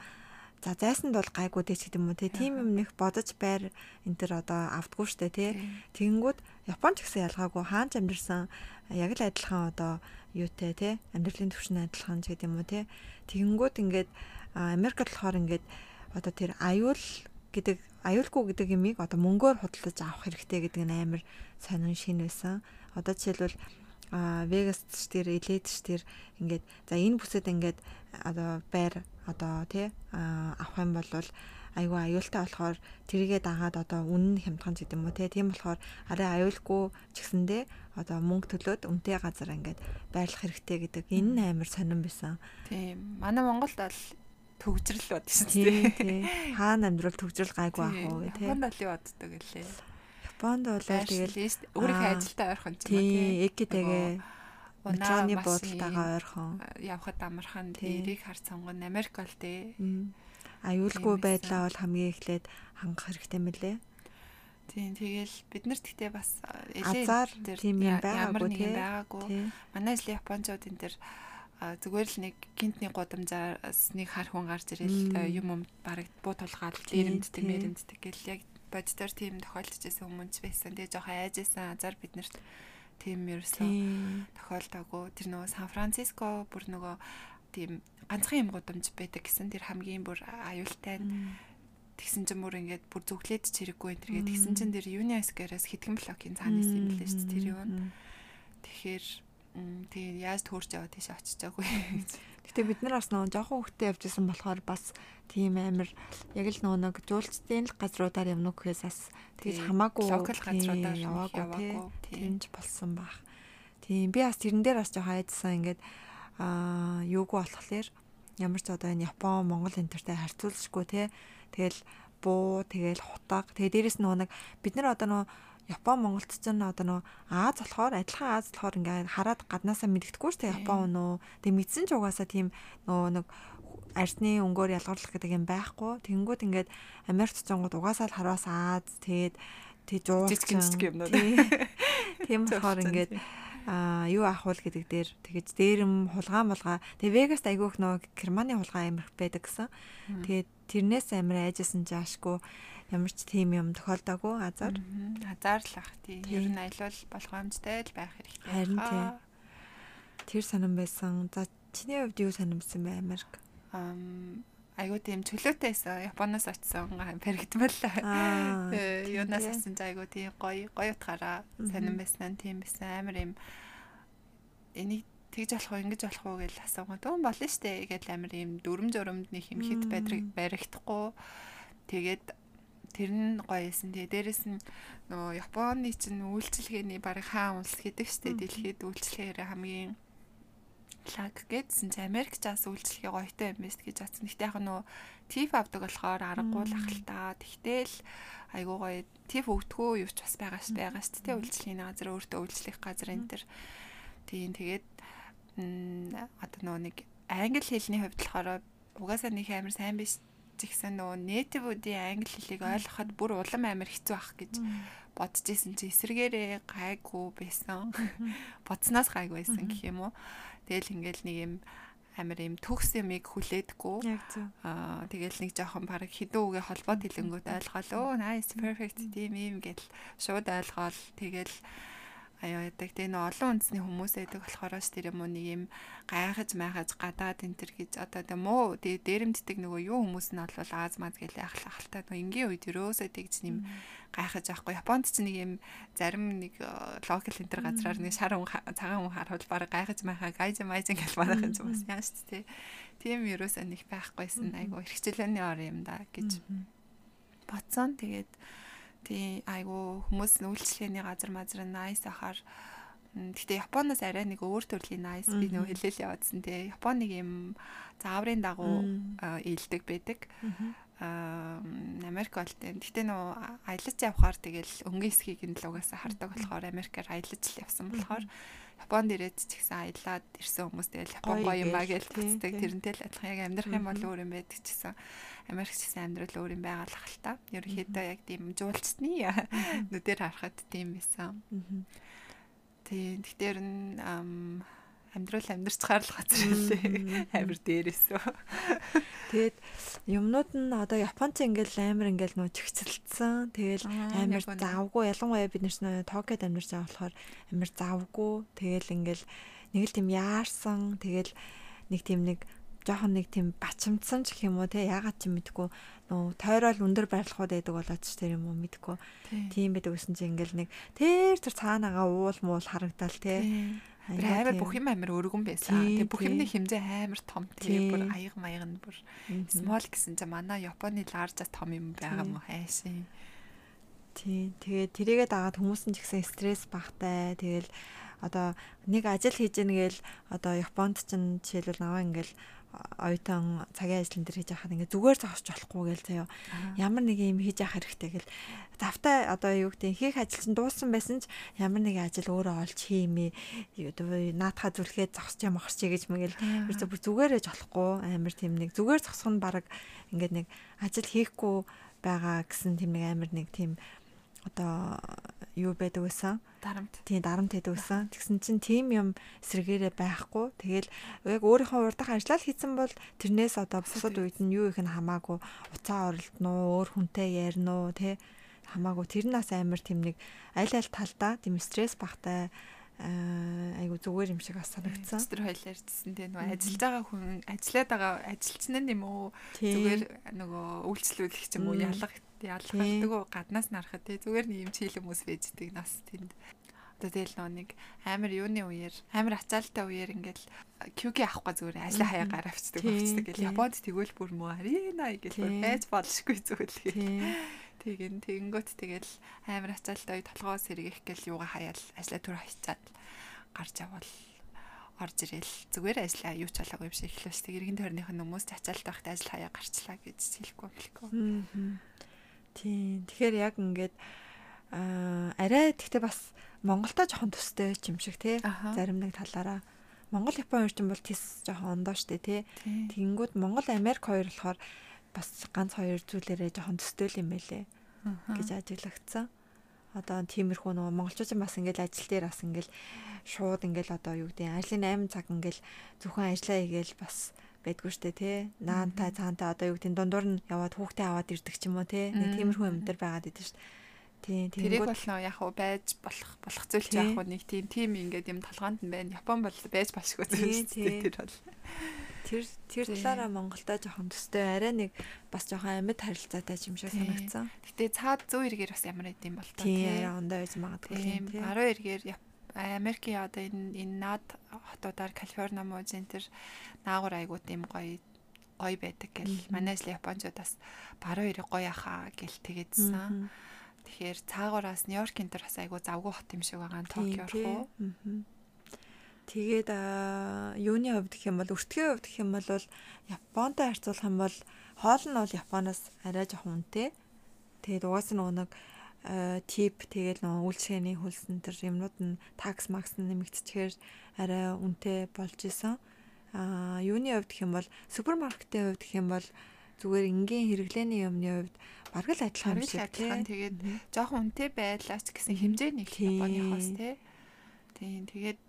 За зайсанд бол гайгүй дээ ч гэдэг юм уу те. Тим юм нэх бодож байр энэ төр одоо автгүй штэ те. Тэгэнгүүт Японч гэсэн ялгаагүй хаанч амьдэрсэн яг л адилхан одоо юутэй те. Амьдралын түвшин адилхан ч гэдэг юм уу те. Тэгэнгүүт ингээд Америкт болохоор ингээд одоо тэр аюул гэдэг аюулгүй гэдэг юмыг одоо мөнгөөр худалдаж авах хэрэгтэй гэдэг нь амар сонин шин байсан. Одоо жишээлбэл а Вегас дээр Элед дээр ингээд за энэ бүсэд ингээд одоо байр одоо тий авах юм бол айгүй аюултай болохоор тэрийгээ дагаад одоо үнэн хямдхан ч гэдэм үү те тийм болохоор арай аюулгүй ч гэсэндээ одоо мөнгө төлөөд үнэтэй газар ингээд байрлах хэрэгтэй гэдэг энэ нь амар сонирн байсан. Тийм. Манай Монголд бол төгжрөл бод шүү дээ. Тийм. Хаана амьдрал төгжрөл гайгүй ах уу тийм. Японд бол юу боддог гэлээ. Японд бол тэгэл өөрийнхөө ажилдаа ойрхон ч юм уу тийм. Экитэгээ метроны буудалтайгаа ойрхон. явхад амархан тэрийг хар сонгон Америк бол тээ. Аюулгүй байдлаа бол хамгийн эхлээд хангах хэрэгтэй мөлий. Тийм тэгэл бид нарт гэтээ бас азар тийм юм байгаагүй тийм байгаагүй. Манай ажлын японочдын тэр зүгээр л нэг гинтний гудамжаас нэг хар хүн гарч ирэл юм юм бараг буу тулгаал дээрэмддэг мэрэмддэг гэл яг боддоор тийм тохиолдож байсан хүмүүс байсан. Тэгээ жоохон айжсэн азар бид нарт тийм ерөөсөө тохиолдоогүй. Тэр нөгөө Сан Франциско бүр нөгөө тийм ганцхан юм гудамж байдаг гэсэн тэр хамгийн бүр аюултай тэгсэн чинь бүр ингээд бүр зүглээд чирэггүй энэ тэргээ тэгсэн чинь тэр UNESCO-аас хэдхэн блокийн цаанаас юм лээ шүү дээ тэр юу. Тэгэхээр тэгээ яаж төөрч яваа тийш очиж байгаагүй. Гэтэ бид нар бас нөгөө жоохон хөвгтэй явж исэн болохоор бас тийм амир яг л нөгөө нэг жуулчдын л газруудаар явна гэхээс бас тэгж хамаагүй локал газруудаар яваагүй тиймж болсон баг. Тийм би бас тэрэн дээр бас жоохон айдсан ингээд аа юугүй болохоор ямар ч одоо энэ Япон, Монгол энтертэй харьцуулшгүй те. Тэгэл буу, тэгэл хутаг. Тэгээ дээрэс нөгөө нэг бид нар одоо нөгөө Япон Монголд ч н одоо нөө Аз болохоор адилхан Аз болохоор ингээд хараад гаднаасаа мэддэхгүй шүү дээ Япон нөө. Тэг мэдсэн ч угаасаа тийм нөө нэг арсны өнгөөр ялгарлах гэдэг юм байхгүй. Тэнгүүд ингээд Америкт цонгод угаасаа л хараас Аз тэгээд тэг жуулчин юм уу. Тийм болохоор ингээд а юу ахвал гэдэг дээр тэгэж дээрэм хулгаан болгоо. Тэгээ Вегаст айгүйх нөө Германы хулгаан амирх байдаг гэсэн. Тэгээд тэрнээс амир айжсэн жаашгүй ямар ч тийм юм тохиолдоогүй азар. Азар л ах тий. Ер нь аялал болгоомжтой л байх хэрэгтэй. Харин тий. Тэр сонирн байсан. За чиний хувьд юу сонирмсан бэ Америк? Ам айгуу тийм чөлөөтэйсэн Японоос очсон баригдмал. Э, юунаас авсан ч айгуу тийм гоё гоё утгаараа сонирн байсан тийм байсан амар юм энийг тэгж болох уу ингэж болох уу гэж асуугаад юм болно штэ гэж амар юм дүрм журамд нэг юм хит баригдахгүй тэгээд тэр нь гоё эсэн. Тэгээ дээрэс нь нөгөө Японы чинь үйлчлэгээний бараг хаан улс гэдэг штэ дэлхийд үйлчлэгээр хамгийн лаг гэдсэн чи Америк ч бас үйлчлэгээ гоётой юм биш гэж бодсон. Гэтэ яг нөгөө тиф авдаг болохоор аргагүй л ах л та. Тэгтэл айгуу гоё тиф өгдгөө юу ч бас байгаа ш байгаа ш. Тэ үйлчлэгийн газар өөртөө үйлчлэх газар энэ төр. Тийм тэгээд одоо нөгөө нэг англи хэлний хувьд болохоор угаасаа нэг амар сайн биш згсэн нөгөө нэйтивүүдийн англи хэлийг ойлгоход бүр улам амар хэцүү ах гэж бодож исэн чи эсэргээрээ гайгүй байсан. Бодсноос гайгүй байсан гэх юм уу. Тэгэл ингээл нэг юм амар юм төгс юмыг хүлээдэггүй. Аа тэгэл нэг жоохон баг хідэн үгээ холбоод хэлэнгүүт ойлгоол. Оо nice perfect тийм юм гэл шууд ойлгоол. Тэгэл аяа ядаг тэгээ нөө олон үндэсний хүмүүс байдаг болохоор ш тэр юм уу нэг юм гайхаж майхаж гадаад энэ төр гэж одоо тэ муу. Тэгээ дээрэмддэг нөгөө юу хүмүүс нь бол Аз маз гэлээ ахлах ахалтай. Нөгөө энгийн үед ерөөсөө тэгж нэм гайхаж байхгүй Японд ч нэг юм зарим нэг э, локал энэ төр газраар нэг шар цагаан хүн харахад баг гайхаж майхаа гайж майж ингээл манайх юм бас яа ш тэ тийм ерөөсөө нэг байхгүйсэн айгу эрхчлээний ор юм да гэж. Бодсон тэгээд тий айгу хүмүүс нүүлчлэгээний газар мазар nice ахаар Гэтэ Японоос арай нэг өөр төрлийн nice би нөө хэлээл яваадсан тий. Японыг юм зааврын дагуу ээлдэг байдаг. Аа Америк бол тийм. Гэтэ нөө аялаж явхаар тэгэл өнгийн эсхийг нь л угаасаа хардаг болохоор Америкаар аялаж л явсан болохоор Японд ирээд ч гэсэн аялаад ирсэн хүмүүс тэгэл Япон гоё юм аа гэж хэлцдэг. Тэрнтэй л адилхан яг амьдрах юм бол өөр юм байдаг ч гэсэн Америкч гэсэн амьдрал өөр юм байгалах л та. Ерөнхийдөө яг тийм жуулчдны нүдээр харахад тийм байсан. Тийм. Тэгэхээр амьдрал амьдрцгаар л газар хэлээ. Амир дээрээсөө. Тэгээд юмнууд нь одоо Японц ингээл амар ингээл нөө чигцэлдсэн. Тэгэл амар завгүй ялангуяа бид нэр Токиод амьдарч байгаа болохоор амар завгүй. Тэгэл ингээл нэг л тийм яарсан. Тэгэл нэг тийм нэг жоохон нэг тийм бачимдсан ч гэх юм уу те ягаад ч мэдгүй нөө тойрол өндөр барилгууд байдаг болоод ч тэр юм уу мэдгүй тийм байдаг гэсэн чинь ингээл нэг тэр тэр цаанаага уул муул харагдал те амар бүх юм амар өргөн байсан. Тэгээ бүх юмны хэмжээ амар том тэгээ бүр аяга маяг нь бүр small гэсэн чинь манай Японы large том юм байгаа мó хайшин. Тий. Тэгээ тэрийгээ дагаад хүмүүс нь ч гэсэн стресс багтай. Тэгэл одоо нэг ажил хийж ийн гээл одоо Японд ч жишээлбэл наваа ингээл оюутан цагийн ажил энэ хийж яхад ингээ зүгээр зогсож болохгүй гээл заяа. Ямар нэг юм хийж явах хэрэгтэй гэл. Завтай одоо юу гэдэг хийх ажил чинь дууссан байсан ч ямар нэг ажил өөрөө олж хиймээ. Наадхаа зүлхээд зогсож юм ахарч гэж мэгэл бүр зүгээрэж болохгүй амар тийм нэг зүгээр зогсох нь баг ингээд нэг ажил хийхгүй байгаа гэсэн тийм нэг амар нэг тийм одоо юу байдаг байсан? Дарамт. Тийм, дарамт байдаг байсан. Тэгсэн чинь тийм юм эсрэгээрээ байхгүй. Тэгэл яг өөрийнхөө урдах ажиллал хийсэн бол тэрнээс одоо бусад үед нь юу их нь хамаагүй уцаа оролдно өөр хүнтэй ярина уу, тэ хамаагүй тэр нас амар тийм нэг аль аль талдаа тийм стресс багтай айгу зүгээр юм шиг бас санагдсан. Тэр хоёлаа ярьжсэн тийм нөгөө ажиллаж байгаа хүн ажиллаад байгаа ажилчин нь юм уу зүгээр нөгөө үйлчлүүлэх ч юм уу ялах ялгахдаг гаднаас нарахад тий. Зүгээр нэг юм чийл хүмүүс байждаг нас тэнд. Одоо тэгэл нөө нэг амар юуны үеэр амар ачаалттай үеэр ингээл QG авахгүй зүгээр ажлаа хаяа гаравчдаг болцдог гэл Японд тэгвэл бүр муу арина гэл байж болшгүй зүгээр гэл. Тэгин тэгэнгөт тэгэл амар ачаалттай толгоо сэргийх гэл юугаа хаяал ажлаа түр хайчаад гарч явбал орж ирэл. Зүгээр ажиллаа юу ч юм шиг эхлэв. Тэг иргэн тойрных нь хүмүүс ачаалт байхад ажил хаяа гарчлаа гэж хэлэхгүй хэлэхгүй. Тийм. Тэгэхээр яг ингээд аа арай тэгтээ бас Монголтой жоохон төстэй юм шиг тий. Зарим нэг талаараа. Монгол Япон орчин бол тис жоохон ондоо штэ тий. Тэнгүүд Монгол Америк хоёр болохоор бас ганц хоёр зүйлээрээ жоохон төстэй юм байлээ гэж ажиглагдсан. Одоо тиймэрхүү нөгөө монголчууд бас ингээл ажил дээр бас ингээл шууд ингээл одоо юу гэдэг ажлын 8 цаг ингээл зөвхөн ажиллаа хийгээл бас байдгүй штэ тий. Наантай цаантай одоо юу гэдэг дундуур нь яваад хүүхдээ аваад ирдэг ч юм уу тий. Нэг тиймэрхүү юм дээр байгаад идэв штэ. Тийм тийм. Тэрийг болно яг уу байж болох болох зүйл яг уу нэг тийм тийм ингээд юм толгоонд нь байна. Япон бол байж болшгүй зүйл шүү дээ тэр бол. Тэр тэр талаараа Монголтой жоохон төстэй арай нэг бас жоохон амьд харилцаатай юм шиг санагдсан. Гэтэ цаад зүүн эргээр бас ямар идэм бол таа. Тийм ондоо байж магадгүй. Тийм баруун эргээр Америкийн одоо энэ энэ над хотуудаар Калифорни мужийн тэр наагур айгуу тийм гоё гоё байдаг гэл манай ажил Япончуудаас баруун эрэг гоё ахаа гэл тэгээдсэн. Тэгэхээр цаагуураас Нью-Йоркийн тэр бас айгуу завгүй хот юм шиг байгаа нь Токио руу. Тэгээд юуны хувьд гэх юм бол өртгийн хувьд гэх юм бол Японтой харьцуулах юм бол хоол нь бол Японоос арай жоохон үнэтэй. Тэгээд угаас нь нэг тип тэгээд нөгөө үйлчлэгээний хөлсөн төр юмнууд нь такс макс нэмэгдчихээр арай үнэтэй болж исэн. Аа юуны хувьд гэх юм бол супермаркетийн хувьд гэх юм бол зүгээр энгийн хэрэглээний юмны хувьд бараг л адилхан юм шиг тийм тэгээд жоохон үнэтэй байлаач гэсэн хэмжээ нэг Японы хоос тийм тэгээд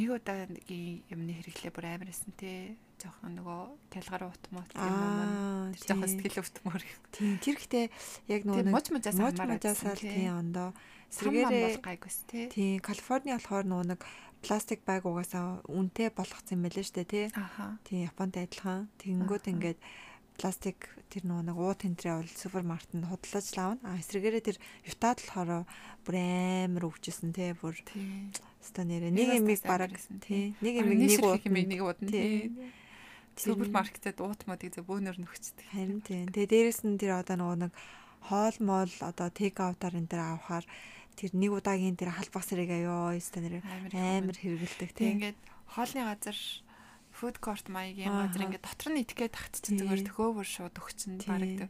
нэг удаагийн юмны хэрэглээ бүр амар эсэн тий жоохон нөгөө калгар утмууд юм уу тэр жоохон сэтгэл өвтмөр тийм тэр ихтэй яг нөгөө мууч мужаас хамаараасаа тийм ондоо. Сэргээрээ гайгүйс тий. тийм Калифорни болохоор нөгөө нэг пластик баг угаасаа үнэтэй болгоцсон юм байлээ шүү дээ тий тийм Японд адилхан. Тэгэнгүүт ингээд пластик тэр нөгөө нэг уу тентрээ бол супермаркетанд худалдаж лавна. А эсрэгээрээ тэр Ютад болохоор бүр амар өвчсөн тий бүр Ста нэрээ нэг юмыг бараг тий. нэг юмыг нэг ууд нэг ууд тий супермаркетэд уутмуудыг зөв бөөнөр нөхцдөг. Харин тийм. Тэгээ дээрэс нь тэр одоо нөгөө нэг хоол моол одоо тейк аутаар энэ дээр авахаар тэр нэг удаагийн тэр халбах сэрэг аяа өстө нэр амар хэрэгэлдэг тийм. Ингээд хоолны газар фуд корт маягийн газар ингээд дотор нь этикет тагтчихсан зүгээр төхөөвөр шууд өгчин бараг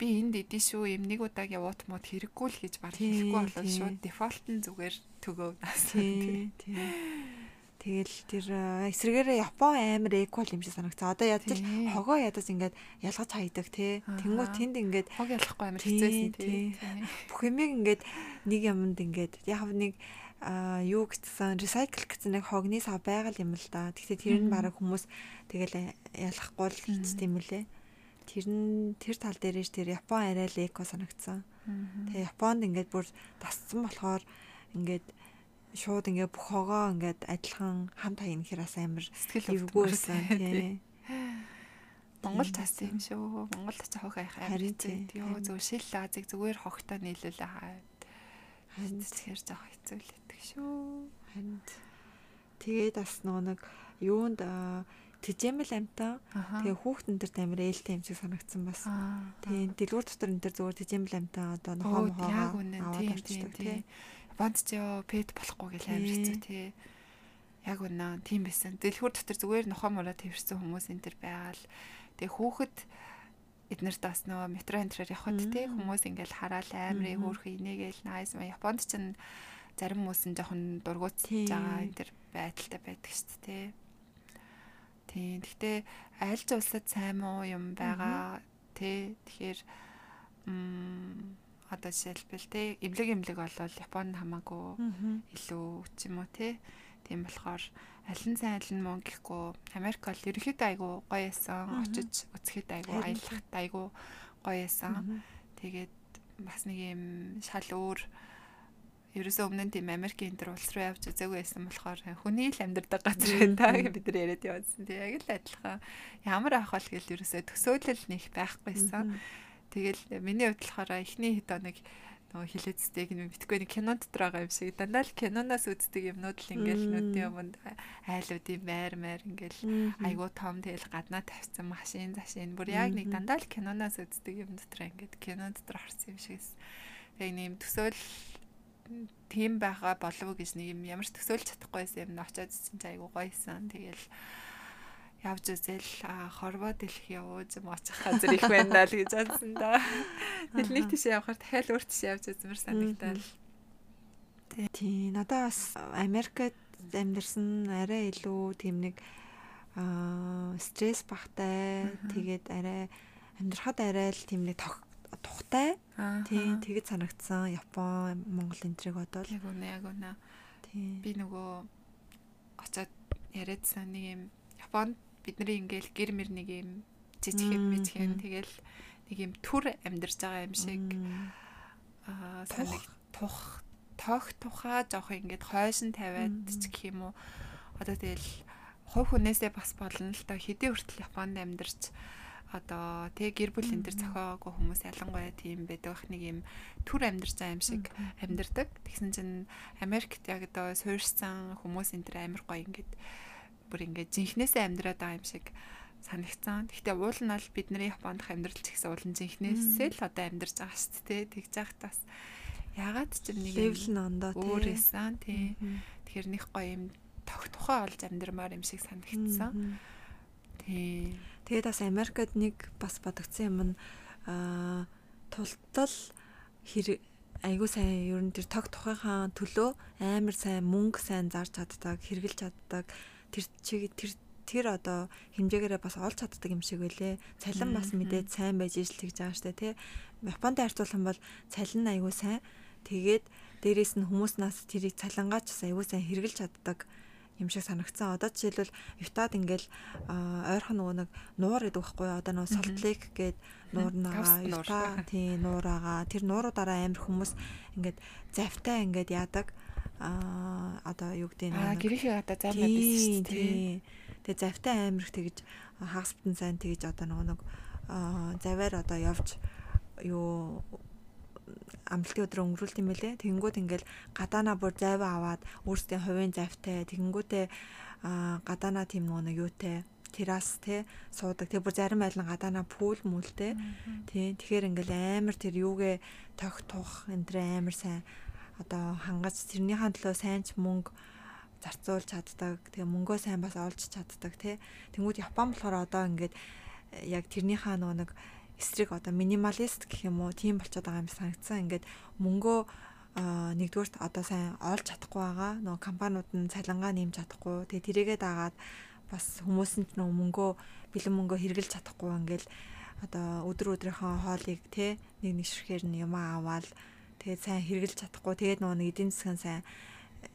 би энд идэв шүү юм нэг удааг явуут мод хэрэггүй л гэж баг хэлэхгүй болоод шууд дефолт нь зүгээр төгөө нас. Тийм. Тэгэл тэр эсрэгээрээ Япон амар эквал юм шиг санагцаа. Одоо ядаж хогоо ядаж ингээд ялгаж хайдаг тий. Тэнгүү тэнд ингээд хог ялахгүй амар хэцээсэн тий. Бүх юмыг ингээд нэг юмд ингээд яг нэг а юу гэсэн recycle гэсэн нэг хогны сав байгаль юм л да. Гэхдээ тэр нь баг хүмүүс тэгэл ялахгүй л хийц тийм үлээ. Тэр нь тэр тал дээрээс тэр Япон арай л эко санагдсан. Тэгээ Японд ингээд бүр тасцсан болохоор ингээд шууд ингээд бүх хогоо ингээд адилхан хамт хаян хэрээс амар сэтгэл өвгөөсөн тий. Монгол цаас юм шүү. Монгол цаа хог айх амар тий. Йоо зөв шил лазыг зүгээр хогтой нийлүүлээ хаа. Харин тэгэхээр жоох хэцүү л байдаг шүү. Харин тэгээд бас нэг юунд тэжээмэл амтан тэгээ хүүхдэн дээр тамир ээлтэй юм шиг санагдсан бас. Тийм дэлгүүр дотор энэ төр зүгээр тэжээмэл амтан одоо нохоо мохоо тийм тийм тийм. Банд ч ёо пет болохгүй гэл амир хэцүү тий. Яг үнэ тийм байсан. Дэлгүүр дотор зүгээр нохоо мороо твэрсэн хүмүүс энэ төр байгаал. Тэгээ хүүхэд эднэрт бас нөгөө метро энтрээр явхад те хүмүүс ингээл хараал амрын хөөрхөн инээгээл найс ма Японд ч зарим хүмүүс нь жоохон дургуутж байгаа энэ төр байдалтай байдаг шүү дээ тий. Гэхдээ аль ч улсад сайн муу юм байгаа тий. Тэгэхээр м одоо жишээлбэл тий эмлэг эмлэг болвол Японд хамаагүй илүү ч юм уу тий. Тийм болохоор аль нь сайн аль нь муу гэхгүй. Америк бол ерөөхдөө айгу гоё ясан очиж үзэхэд айгу аялахад айгу гоё ясан тэгээд бас нэг юм шал өөр ерөөсөө өмнө нь тийм Америкийн энэ улс руу явж үзээгүй байсан болохоор хүний л амьдардаг газар байна бид нар яриад явсан. Тийм яг л адилхан. Ямар ах бол гэл ерөөсөө төсөөлөл нэг байхгүйсэн тэгэл миний хувьд болохоор эхний хэд хоног нөгөө хилээцтэйг нь битгүй нэг кинон дотор байгаа юм шиг. Дандаа л киноноос үздэг юмнууд л ингээл нүдийн өмнө айлуудын байр маяр ингээл айгуу том тэгэл гаднаа тавьсан машин зашин. Бүр яг нэг дандаа л киноноос үздэг юм дотор ингээд кинон дотор харсан юм шигээс яг нэм төсөөл тийм байгаа болов уу гэж нэг юм ямар ч төсөөлж чадахгүйсэн юм. Очиод чинь айгуу гоёсэн тэгэл явж үзэл хорвоо дэлх явуу зам очих газар их байна л гэж бодсон да. Нэг тийш явахаар дахиад өөр тийш явж үзмэр санагдал. Тий, надад бас Америкт амьдэрсэн арай илүү тийм нэг аа стресс багтай тэгээд арай амьдрахад арай л тийм нэг тухтай. Тий, тэгэд санагдсан Япон, Монгол энтриг бодвол. Яг үнэ, яг үнэ. Тий. Би нөгөө очоод яриадсан нэг юм Японд бидний ингээл гэр мэр нэг юм жижигхэн мэжхэн тэгэл нэг юм төр амьдарч байгаа юм шиг. Аа санаг тух тоох тухаа жоох ингээд хойшин тавиад ч гэх юм уу. Одоо тэгэл хувь хүнээсээ бас болно л доо. Хэдий хүртэл Японд амьдарч одоо тэг гэр бүл энэ төр зохиогоо хүмүүс ялангуяа тийм байдаг нэг юм төр амьдарч байгаа юм шиг амьдардаг. Тэгсэн чинь Америкт яг одоо суурьсан хүмүүс энэ төр амар гоё ингээд бүр ингээд жинхнээсээ амьдраад байгаа юм шиг санагцсан. Гэхдээ уул нь бол бидний Японд амьдрал ч гэсэн уул нь жинхнээсээ л одоо амьдарч байгаа шүү дээ. Тэгж яхад бас ягаад ч нэг левел нь ондоо өөр эсэн тий. Тэгэхээр нэг гоё юм тох тухай олж амьдрмаар юм шиг санагдсан. Тий. Тэгээд бас Америкт нэг бас бодогдсон юм нь аа тултал хэрэг айгуу сайн ер нь тэр тог тухайхаа төлөө амар сайн мөнгө сайн зарж чаддаг, хэрглэж чаддаг тэр чиг тэр тэр одоо хэмжээгээрээ бас олж чаддаг юм шиг байлээ. Цалин бас мэдээд сайн байж ижил тэгж байгаа штэ тий. Японд харьцуулах юм бол цалин аягүй сайн. Тэгээд дээрэс нь хүмүүснээс тэрийг цалингаач бас аягүй сайн хэрглэж чаддаг юм шиг санагдсан. Одоо жишээлбэл Ютад ингээл ойрхон нөгөө нэг нуур гэдэг байхгүй юу? Одоо нөгөө Солтлейк гээд нуур нагаа Юта тий нуур агаа. Тэр нууруудаараа амир хүмүүс ингээд завтай ингээд яадаг аа одоо юу гэдэг нь аа гэрийнхээ одоо займаа биш шүү дээ. Тэгээ завтай амирх тэгж хагас бүтэн сайн тэгж одоо нөгөө нэг заваар одоо явж юу амлалтын өдрөө өнгөрүүлт юм байлээ. Тэгэнгүүт ингээл гадаана бүр зайваа аваад өөрсдийн хувийн завтай тэгэнгүүтээ гадаана тийм нөгөө нэг юутай террас те суудаг. Тэгээ бүр зарим айлан гадаана пул мүлтэй. Тий. Тэгэхээр ингээл амар тэр юугээ тох тух энэ амар сайн одоо хангаж тэрнийхэн төлөө сайн ч мөнгө зарцуулж чаддаг. Тэгээ мөнгөө сайн бас олж чаддаг тий. Тэнгүүд Япон болохоор одоо ингээд э, яг тэрнийхээ нөгөө нэг эсрэг одоо минималист гэх юм уу тийм болчиход байгаа юм санагдсан. Ингээд мөнгөө нэгдүгürt одоо сайн олж чадахгүй байгаа. Нөгөө компаниуд нь цалингаа нэмж чадахгүй. Тэгээ тэрийгээ дагаад бас хүмүүс нь нөгөө мөнгөө бэлэн мөнгөө хэрглэж чадахгүй ингээл одоо өдөр өдрийнхөө хоолыг те нэг нэг ширхээр нь юм аваад тэгээд сайн хэрглэж чадахгүй. Тэгээд нөгөө нэг эдийн засгийн сайн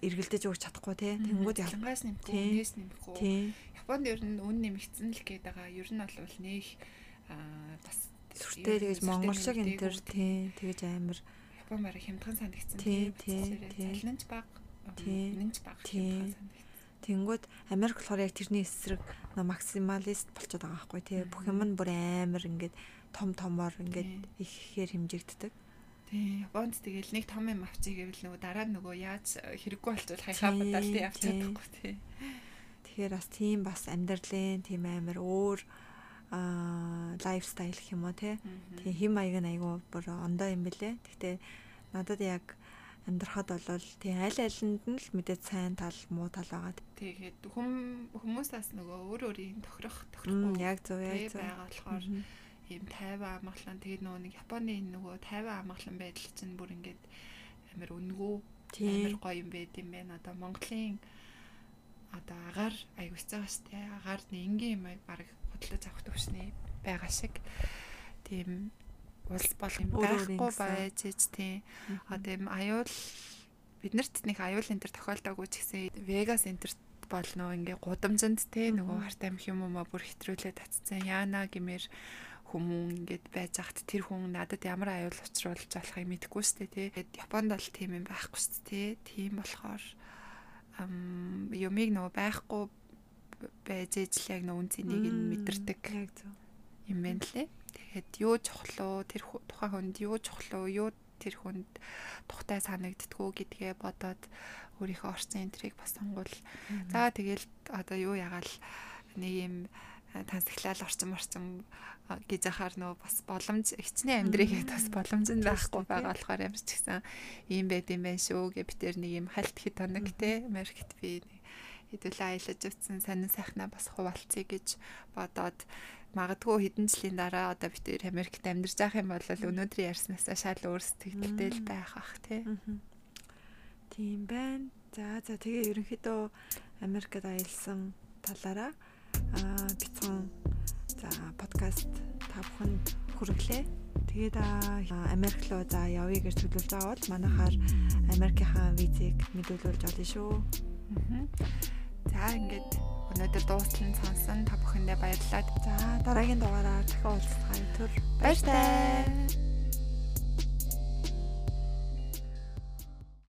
эргэлдэж өгч чадахгүй те. Тэнгүүд яа. Чангаас нэмэх нээс нэмэх үү. Японд ер нь үн нэмэгдсэн л гээд байгаа. Ер нь бол нэг аа бас сүртэй тэгэж монгол шиг энэ төр тий тэгэж амар. Япон бараг хямдхан санагдсан. Тий залнанч баг. Нэнч баг хямдхан санагдсан. Тэнгүүд Америк болохоор яг тэрний эсрэг максималист болчиход байгаа байхгүй тий бүх юм нь бүр амар ингээд том томоор ингээд их ихээр хэмжигддэг. Тий, Японд тэгэл нэг том юм авчиг гэвэл нөгөө дараа нөгөө яаж хэрэггүй болчихвол хаяхаа бодол тий авч чадахгүй тий. Тэгэхээр бас тийм бас амьдралын тийм амар өөр аа лайфстайл гэх юм уу тий. Тийм хим маяг нь айгүй бүр ондоо юм бэлээ. Гэхдээ надад яг амьдрахад бол тий аль алинд нь л мэдээд сайн тал муу тал байгаа. Тэгээд хүм хүмүүсээс нөгөө өөр өөрийн тохирох тохирохгүй яг зөв яг зөв байгаа болохоор ийм тайван амгалан. Тэгээд нөгөө нэг Японы нөгөө тайван амгалан байдал чинь бүр ингээд амар үнгүү амар гоё юм байд юм байна. Одоо Монголын одоо агаар аягуулж байгаа штэ. Агаар нингийн юм баг хөдлөж авах төвшний байгаа шиг. Тийм улс бол юм байхгүй байж тийм. Одоо юм аюул биднэрт нэг аюул энэ төр тохиолдоогүй ч гэсэн Вегас энэ төр бол нөө ингээ гудамжинд те нөгөө харт амх юм уу бүр хэтрүүлээ татцсан. Яана гэмээр хүмүүн ингээд байж хат тэр хүн надад ямар аюул учруулж болохыг мэдэхгүй сте те Японд бол тийм юм байхгүй сте тийм болохоор юмыг нөгөө байхгүй байж ижил яг нөгөө үнцнийг нь мэдэрдэг юм байна лээ. Тэгэхэд юу чухлоо тэр тухайн хүнд юу чухлоо юу тэр хүнд тухтай санагддгүү гэдгээ бодоод өөрийнхөө орчин энтрийг бас сонгуул. За тэгэл одоо юу ягаал нэг юм тансаглал орчим орчим гэж яхаар нөө бас боломж хичнээн амьдрийгээ бас боломж нь байхгүй байгаа болохоор ямар ч гэсэн ийм байд юм байна шүү гэ би тэр нэг юм хальт хит тоног те Америкт би хэдүүлээ аялаж утсан сонин сайхнаа бас хуваалцъя гэж бодоод магадгүй хэдэн жилийн дараа одоо би тэр Америкт амьдарч байх юм бол өнөөдөр ярьснаасаа шал өөр сэтгэлдтэй л байх ах тий. Тийм байна. За за тэгээ ерөнхийдөө Америкт аялсан талаараа аа бицхан за подкаст та бүхэнд хүргэлээ. Тэгээд Америк руу за явъя гэж төлөвлөж байгаа бол манайхаар Америкийнхаа визийг мэдүүлүүлж олно шүү. За ингээд өнөөдөр дуустал сонсон та бүхэндээ баярлалаа. За дараагийн дугаараар дахин уулзах төр баяртай.